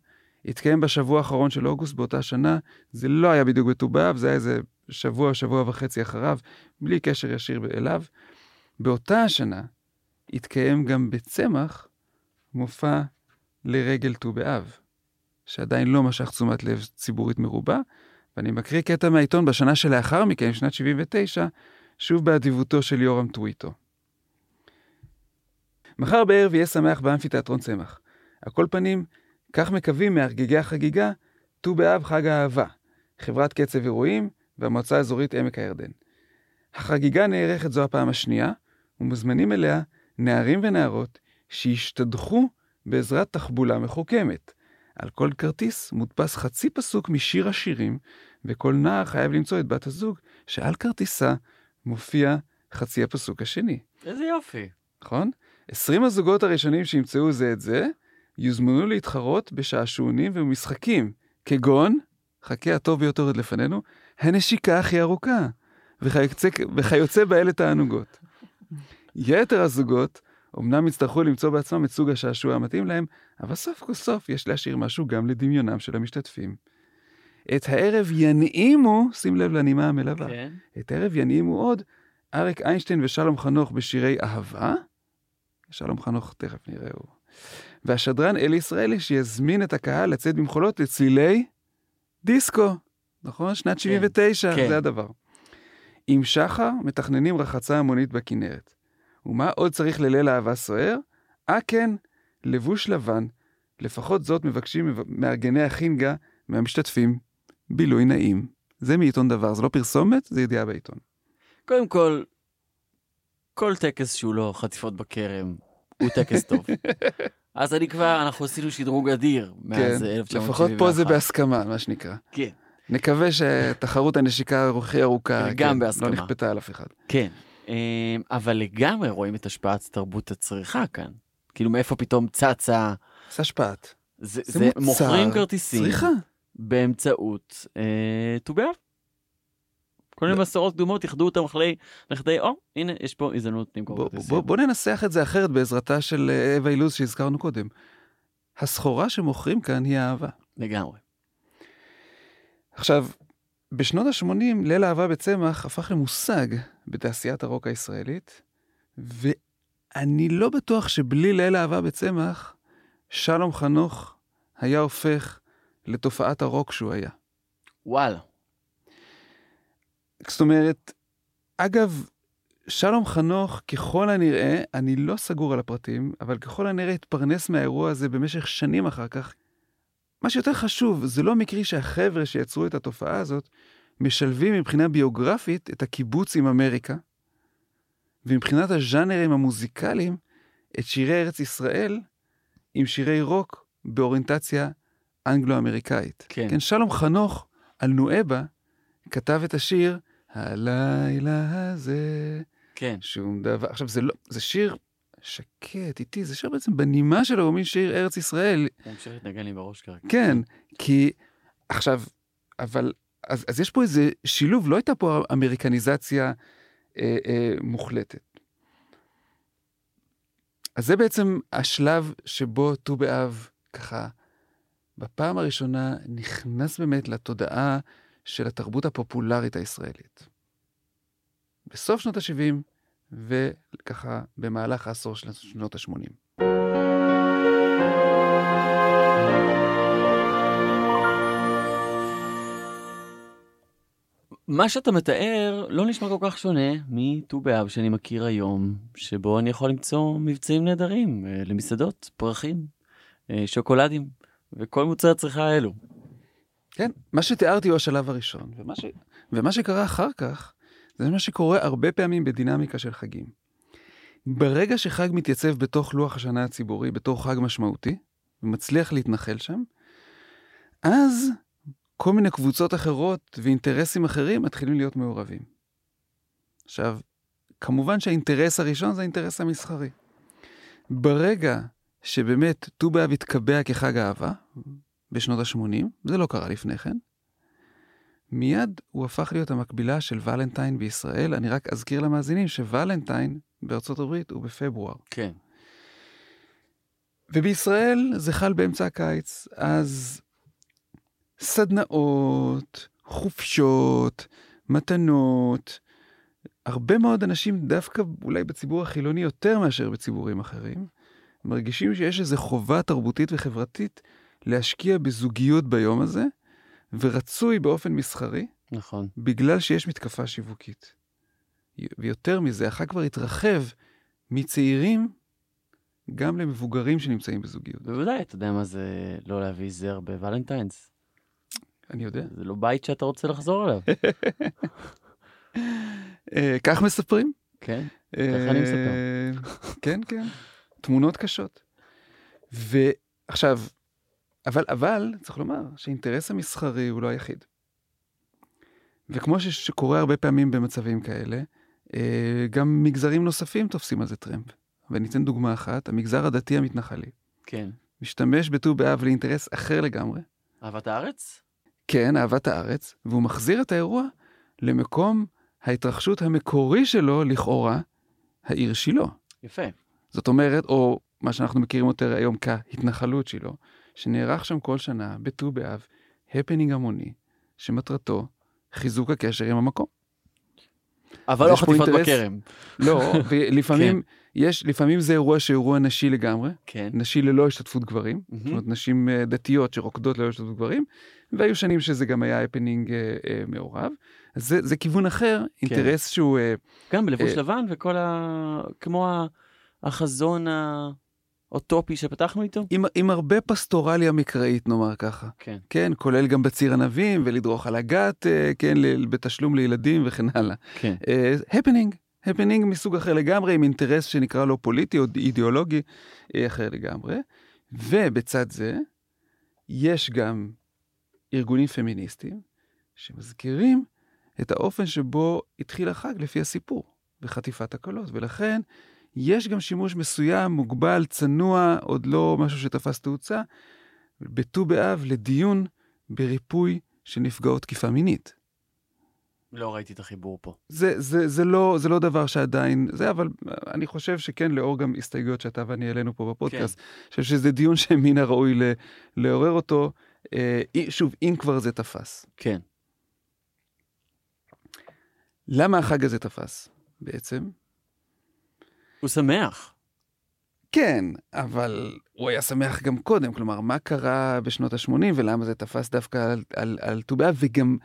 C: התקיים בשבוע האחרון של אוגוסט באותה שנה, זה לא היה בדיוק בט"ו זה היה איזה שבוע, שבוע וחצי אחריו, בלי קשר ישיר אליו. באותה השנה התקיים גם בצמח מופע לרגל ט"ו באב, שעדיין לא משך תשומת לב ציבורית מרובה, ואני מקריא קטע מהעיתון בשנה שלאחר מכן, שנת 79, שוב באדיבותו של יורם טוויטו. מחר בערב יהיה שמח באמפיתיאטרון צמח. על כל פנים, כך מקווים מהרגגי החגיגה, ט"ו באב חג האהבה, חברת קצב אירועים והמועצה האזורית עמק הירדן. החגיגה נערכת זו הפעם השנייה, ומוזמנים אליה נערים ונערות שהשתדכו בעזרת תחבולה מחוכמת. על כל כרטיס מודפס חצי פסוק משיר השירים, וכל נער חייב למצוא את בת הזוג שעל כרטיסה מופיע חצי הפסוק השני.
B: איזה יופי.
C: נכון? 20 הזוגות הראשונים שימצאו זה את זה, יוזמנו להתחרות בשעשועונים ובמשחקים, כגון, חכה הטוב ביותר עוד לפנינו, הנשיקה הכי ארוכה, וכיוצא, וכיוצא באלה תענוגות. יתר הזוגות אמנם יצטרכו למצוא בעצמם את סוג השעשוע המתאים להם, אבל סוף כל סוף יש להשאיר משהו גם לדמיונם של המשתתפים. את הערב ינעימו, שים לב לנימה המלווה,
B: כן.
C: את הערב ינעימו עוד אריק איינשטיין ושלום חנוך בשירי אהבה. שלום חנוך, תכף נראהו. והשדרן אלי ישראלי שיזמין את הקהל לצאת במחולות לצלילי דיסקו. נכון? שנת 79,
B: כן.
C: זה הדבר. עם שחר מתכננים רחצה המונית בכנרת. ומה עוד צריך לליל אהבה סוער? אה כן, לבוש לבן. לפחות זאת מבקשים מארגני החינגה מהמשתתפים. בילוי נעים. זה מעיתון דבר, זה לא פרסומת, זה ידיעה בעיתון.
B: קודם כל, כל טקס שהוא לא חטיפות בכרם הוא טקס טוב. אז אני כבר, אנחנו עשינו שדרוג אדיר מאז
C: כן,
B: 1971.
C: לפחות פה זה בהסכמה, מה שנקרא.
B: כן,
C: נקווה שתחרות הנשיקה הכי ארוכה
B: גם
C: כן,
B: בהסכמה.
C: לא נכפתה על אף אחד.
B: כן. אה, אבל לגמרי רואים את השפעת תרבות הצריכה כאן. כאילו מאיפה פתאום צצה,
C: זה השפעת.
B: זה,
C: זה
B: זה
C: מוצר,
B: מוכרים כרטיסים
C: צריכה.
B: באמצעות אה, ט"ו באב. כל מיני מסורות קדומות איחדו אותם לכדי, לכדי, או, הנה, יש פה הזדמנות למכור כרטיסים.
C: בוא, בוא ננסח את זה אחרת בעזרתה של אה, אווה אילוז שהזכרנו קודם. הסחורה שמוכרים כאן היא אהבה.
B: לגמרי.
C: עכשיו, בשנות ה-80 ליל אהבה בצמח הפך למושג בתעשיית הרוק הישראלית, ואני לא בטוח שבלי ליל אהבה בצמח, שלום חנוך היה הופך לתופעת הרוק שהוא היה.
B: וואלה.
C: זאת אומרת, אגב, שלום חנוך, ככל הנראה, אני לא סגור על הפרטים, אבל ככל הנראה התפרנס מהאירוע הזה במשך שנים אחר כך. מה שיותר חשוב, זה לא מקרי שהחבר'ה שיצרו את התופעה הזאת, משלבים מבחינה ביוגרפית את הקיבוץ עם אמריקה, ומבחינת הז'אנרים המוזיקליים, את שירי ארץ ישראל עם שירי רוק באוריינטציה אנגלו-אמריקאית.
B: כן.
C: כן, שלום חנוך על נואבה כתב את השיר הלילה הזה,
B: כן.
C: שום דבר. עכשיו, זה לא, זה שיר שקט, איטי, זה שיר בעצם בנימה שלו, הוא מין שיר ארץ ישראל.
B: תמשיך להתנגן לי בראש כרגע.
C: כן, כי עכשיו, אבל, אז, אז יש פה איזה שילוב, לא הייתה פה אמריקניזציה אה, אה, מוחלטת. אז זה בעצם השלב שבו ט"ו באב, ככה, בפעם הראשונה נכנס באמת לתודעה של התרבות הפופולרית הישראלית. בסוף שנות ה-70, וככה במהלך העשור של שנות ה-80.
B: מה שאתה מתאר לא נשמע כל כך שונה מט"ו באב שאני מכיר היום, שבו אני יכול למצוא מבצעים נהדרים אה, למסעדות, פרחים, אה, שוקולדים וכל מוצרי הצריכה האלו.
C: כן, מה שתיארתי הוא השלב הראשון, ומה, ש... ומה שקרה אחר כך, זה מה שקורה הרבה פעמים בדינמיקה של חגים. ברגע שחג מתייצב בתוך לוח השנה הציבורי, בתור חג משמעותי, ומצליח להתנחל שם, אז כל מיני קבוצות אחרות ואינטרסים אחרים מתחילים להיות מעורבים. עכשיו, כמובן שהאינטרס הראשון זה האינטרס המסחרי. ברגע שבאמת ט"ו באב התקבע כחג אהבה, בשנות ה-80, זה לא קרה לפני כן, מיד הוא הפך להיות המקבילה של ולנטיין בישראל. אני רק אזכיר למאזינים שוולנטיין בארצות הברית הוא בפברואר.
B: כן.
C: ובישראל זה חל באמצע הקיץ, אז סדנאות, חופשות, מתנות, הרבה מאוד אנשים, דווקא אולי בציבור החילוני יותר מאשר בציבורים אחרים, מרגישים שיש איזו חובה תרבותית וחברתית להשקיע בזוגיות ביום הזה, ורצוי באופן מסחרי,
B: נכון.
C: בגלל שיש מתקפה שיווקית. ויותר מזה, החג כבר התרחב מצעירים גם למבוגרים שנמצאים בזוגיות.
B: בוודאי, אתה יודע מה זה לא להביא זר בוולנטיינס.
C: אני יודע.
B: זה לא בית שאתה רוצה לחזור אליו.
C: אה, כך מספרים?
B: כן, ככה אני מספר.
C: אה, כן, כן. תמונות קשות. ועכשיו, אבל, אבל, צריך לומר שהאינטרס המסחרי הוא לא היחיד. וכמו שקורה הרבה פעמים במצבים כאלה, אה, גם מגזרים נוספים תופסים על זה טרמפ. ואני אתן דוגמה אחת, המגזר הדתי המתנחלי.
B: כן.
C: משתמש בט"ו באב לאינטרס אחר לגמרי.
B: אהבת הארץ?
C: כן, אהבת הארץ, והוא מחזיר את האירוע למקום ההתרחשות המקורי שלו, לכאורה, העיר שילה.
B: יפה.
C: זאת אומרת, או מה שאנחנו מכירים יותר היום כהתנחלות שילה, שנערך שם כל שנה, בט"ו באב, הפנינג המוני, שמטרתו חיזוק הקשר עם המקום.
B: אבל לא חטיפות
C: אינטרס-
B: בכרם.
C: לא, ולפעמים, יש, לפעמים זה אירוע שהוא אירוע נשי לגמרי,
B: כן.
C: נשי ללא השתתפות גברים, זאת אומרת, נשים אה, דתיות שרוקדות ללא השתתפות גברים, והיו שנים שזה גם היה הפנינג אה, אה, מעורב. אז זה, זה כיוון אחר, אינטרס שהוא... אה,
B: גם בלבוש
C: אה,
B: לבן וכל ה... כמו ה- החזון האוטופי שפתחנו איתו.
C: עם, עם הרבה פסטורליה מקראית, נאמר ככה.
B: כן.
C: כן, כולל גם בציר ענבים ולדרוך על הגת, אה, כן, בתשלום לילדים וכן הלאה.
B: כן.
C: הפנינג, הפנינג מסוג אחר לגמרי, עם אינטרס שנקרא לו פוליטי או אידיאולוגי אה, אחר לגמרי. ובצד זה, יש גם ארגונים פמיניסטיים שמזכירים את האופן שבו התחיל החג לפי הסיפור, בחטיפת הכלות, ולכן יש גם שימוש מסוים, מוגבל, צנוע, עוד לא משהו שתפס תאוצה, בט"ו באב לדיון בריפוי של נפגעות תקיפה מינית.
B: לא ראיתי את החיבור פה.
C: זה, זה, זה, לא, זה לא דבר שעדיין, זה, אבל אני חושב שכן, לאור גם הסתייגויות שאתה ואני העלינו פה בפודקאסט, כן. אני חושב שזה דיון שמן הראוי ל, לעורר אותו. אה, שוב, אם כבר זה תפס.
B: כן.
C: למה החג הזה תפס בעצם?
B: הוא שמח.
C: כן, אבל הוא היה שמח גם קודם. כלומר, מה קרה בשנות ה-80 ולמה זה תפס דווקא על ט"ו באב, וגם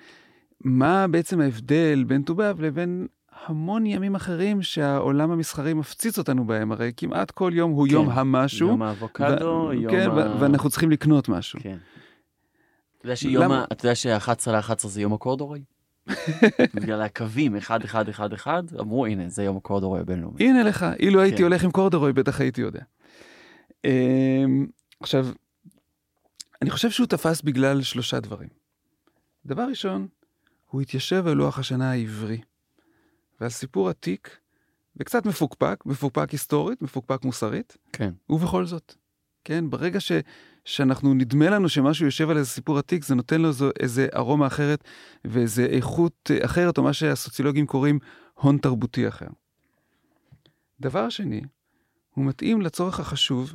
C: מה בעצם ההבדל בין ט"ו באב לבין המון ימים אחרים שהעולם המסחרי מפציץ אותנו בהם, הרי כמעט כל יום הוא כן, יום המשהו.
B: יום האבוקדו, ו- יום
C: כן,
B: ה...
C: ואנחנו צריכים לקנות משהו.
B: כן. אתה יודע שיום ה... אתה יודע ש-11 ל-11 זה יום הקורדורי? בגלל הקווים, אחד, אחד, אחד, אחד, אמרו, הנה, זה יום הקורדורוי הבינלאומי.
C: הנה לך, אילו הייתי כן. הולך עם קורדורוי, בטח הייתי יודע. אמ, עכשיו, אני חושב שהוא תפס בגלל שלושה דברים. דבר ראשון, הוא התיישב על לוח השנה העברי, ועל סיפור עתיק, וקצת מפוקפק, מפוקפק היסטורית, מפוקפק מוסרית,
B: כן.
C: ובכל זאת, כן, ברגע ש, שאנחנו, נדמה לנו שמשהו יושב על איזה סיפור עתיק, זה נותן לו זו, איזה ארומה אחרת ואיזה איכות אחרת, או מה שהסוציולוגים קוראים הון תרבותי אחר. דבר שני, הוא מתאים לצורך החשוב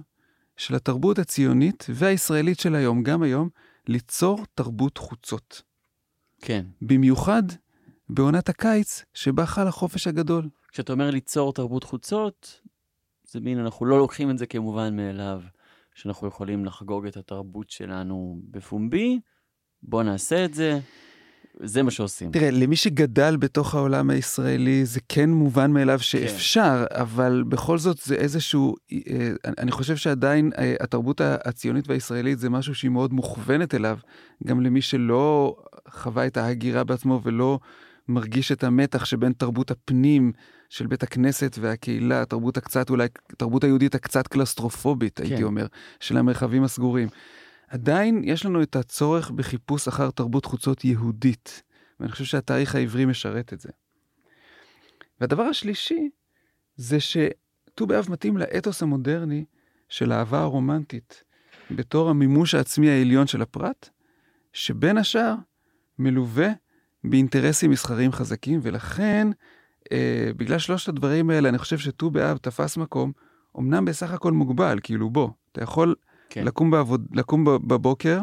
C: של התרבות הציונית והישראלית של היום, גם היום, ליצור תרבות חוצות.
B: כן.
C: במיוחד בעונת הקיץ, שבה חל החופש הגדול.
B: כשאתה אומר ליצור תרבות חוצות, זה מין, אנחנו לא לוקחים את זה כמובן מאליו. שאנחנו יכולים לחגוג את התרבות שלנו בפומבי, בוא נעשה את זה. זה מה שעושים.
C: תראה, למי שגדל בתוך העולם הישראלי, זה כן מובן מאליו כן. שאפשר, כן. אבל בכל זאת זה איזשהו, אה, אני חושב שעדיין אה, התרבות הציונית והישראלית זה משהו שהיא מאוד מוכוונת אליו, גם למי שלא חווה את ההגירה בעצמו ולא מרגיש את המתח שבין תרבות הפנים של בית הכנסת והקהילה, התרבות הקצת, אולי, תרבות היהודית הקצת קלסטרופובית, כן. הייתי אומר, של המרחבים הסגורים. עדיין יש לנו את הצורך בחיפוש אחר תרבות חוצות יהודית, ואני חושב שהתאריך העברי משרת את זה. והדבר השלישי, זה שט"ו באב מתאים לאתוס המודרני של האהבה הרומנטית, בתור המימוש העצמי העליון של הפרט, שבין השאר מלווה באינטרסים מסחריים חזקים, ולכן, אה, בגלל שלושת הדברים האלה, אני חושב שט"ו באב תפס מקום, אמנם בסך הכל מוגבל, כאילו בוא, אתה יכול כן. לקום, בעבוד, לקום בבוקר,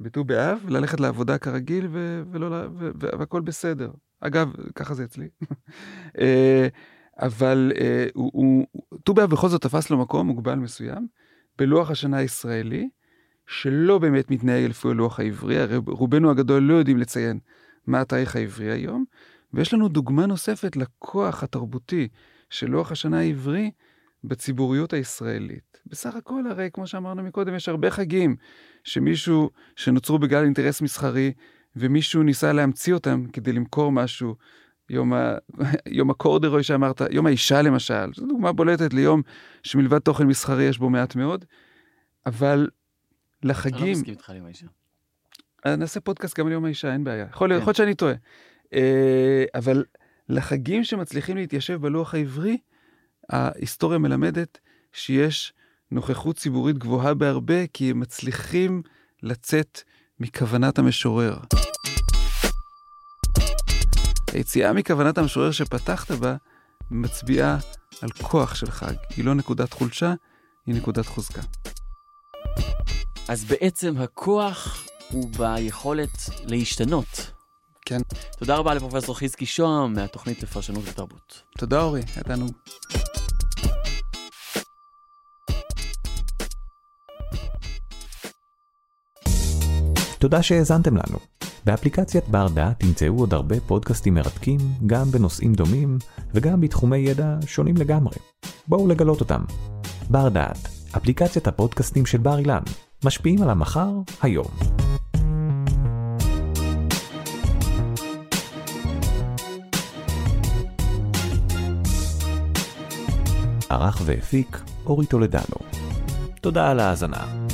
C: בט"ו באב, ללכת לעבודה כרגיל, ו- ולא, ו- ו- והכל בסדר. אגב, ככה זה אצלי. אה, אבל אה, ט"ו באב בכל זאת תפס לו מקום מוגבל מסוים, בלוח השנה הישראלי, שלא באמת מתנהג לפי הלוח העברי, הרי רובנו הגדול לא יודעים לציין מה התאריך העברי היום, ויש לנו דוגמה נוספת לכוח התרבותי של לוח השנה העברי בציבוריות הישראלית. בסך הכל הרי, כמו שאמרנו מקודם, יש הרבה חגים שמישהו, שנוצרו בגלל אינטרס מסחרי, ומישהו ניסה להמציא אותם כדי למכור משהו. יום, ה... יום הקורדרוי שאמרת, יום האישה למשל, זו דוגמה בולטת ליום שמלבד תוכן מסחרי יש בו מעט מאוד, אבל לחגים... אני לא
B: מסכים איתך עם האישה.
C: נעשה פודקאסט גם על יום האישה, אין בעיה. יכול להיות כן. שאני טועה. אה, אבל לחגים שמצליחים להתיישב בלוח העברי, ההיסטוריה מלמדת שיש נוכחות ציבורית גבוהה בהרבה, כי הם מצליחים לצאת מכוונת המשורר. היציאה מכוונת המשורר שפתחת בה מצביעה על כוח של חג. היא לא נקודת חולשה, היא נקודת חוזקה.
B: אז בעצם הכוח הוא ביכולת להשתנות.
C: כן.
B: תודה רבה לפרופסור חזקי שוהם מהתוכנית לפרשנות ותרבות.
C: תודה אורי, היה תענוג.
A: תודה שהאזנתם לנו. באפליקציית בר דעת תמצאו עוד הרבה פודקאסטים מרתקים, גם בנושאים דומים וגם בתחומי ידע שונים לגמרי. בואו לגלות אותם. בר דעת, אפליקציית הפודקאסטים של בר אילן, משפיעים על המחר, היום. ערך והפיק אורי טולדנו. תודה על ההאזנה.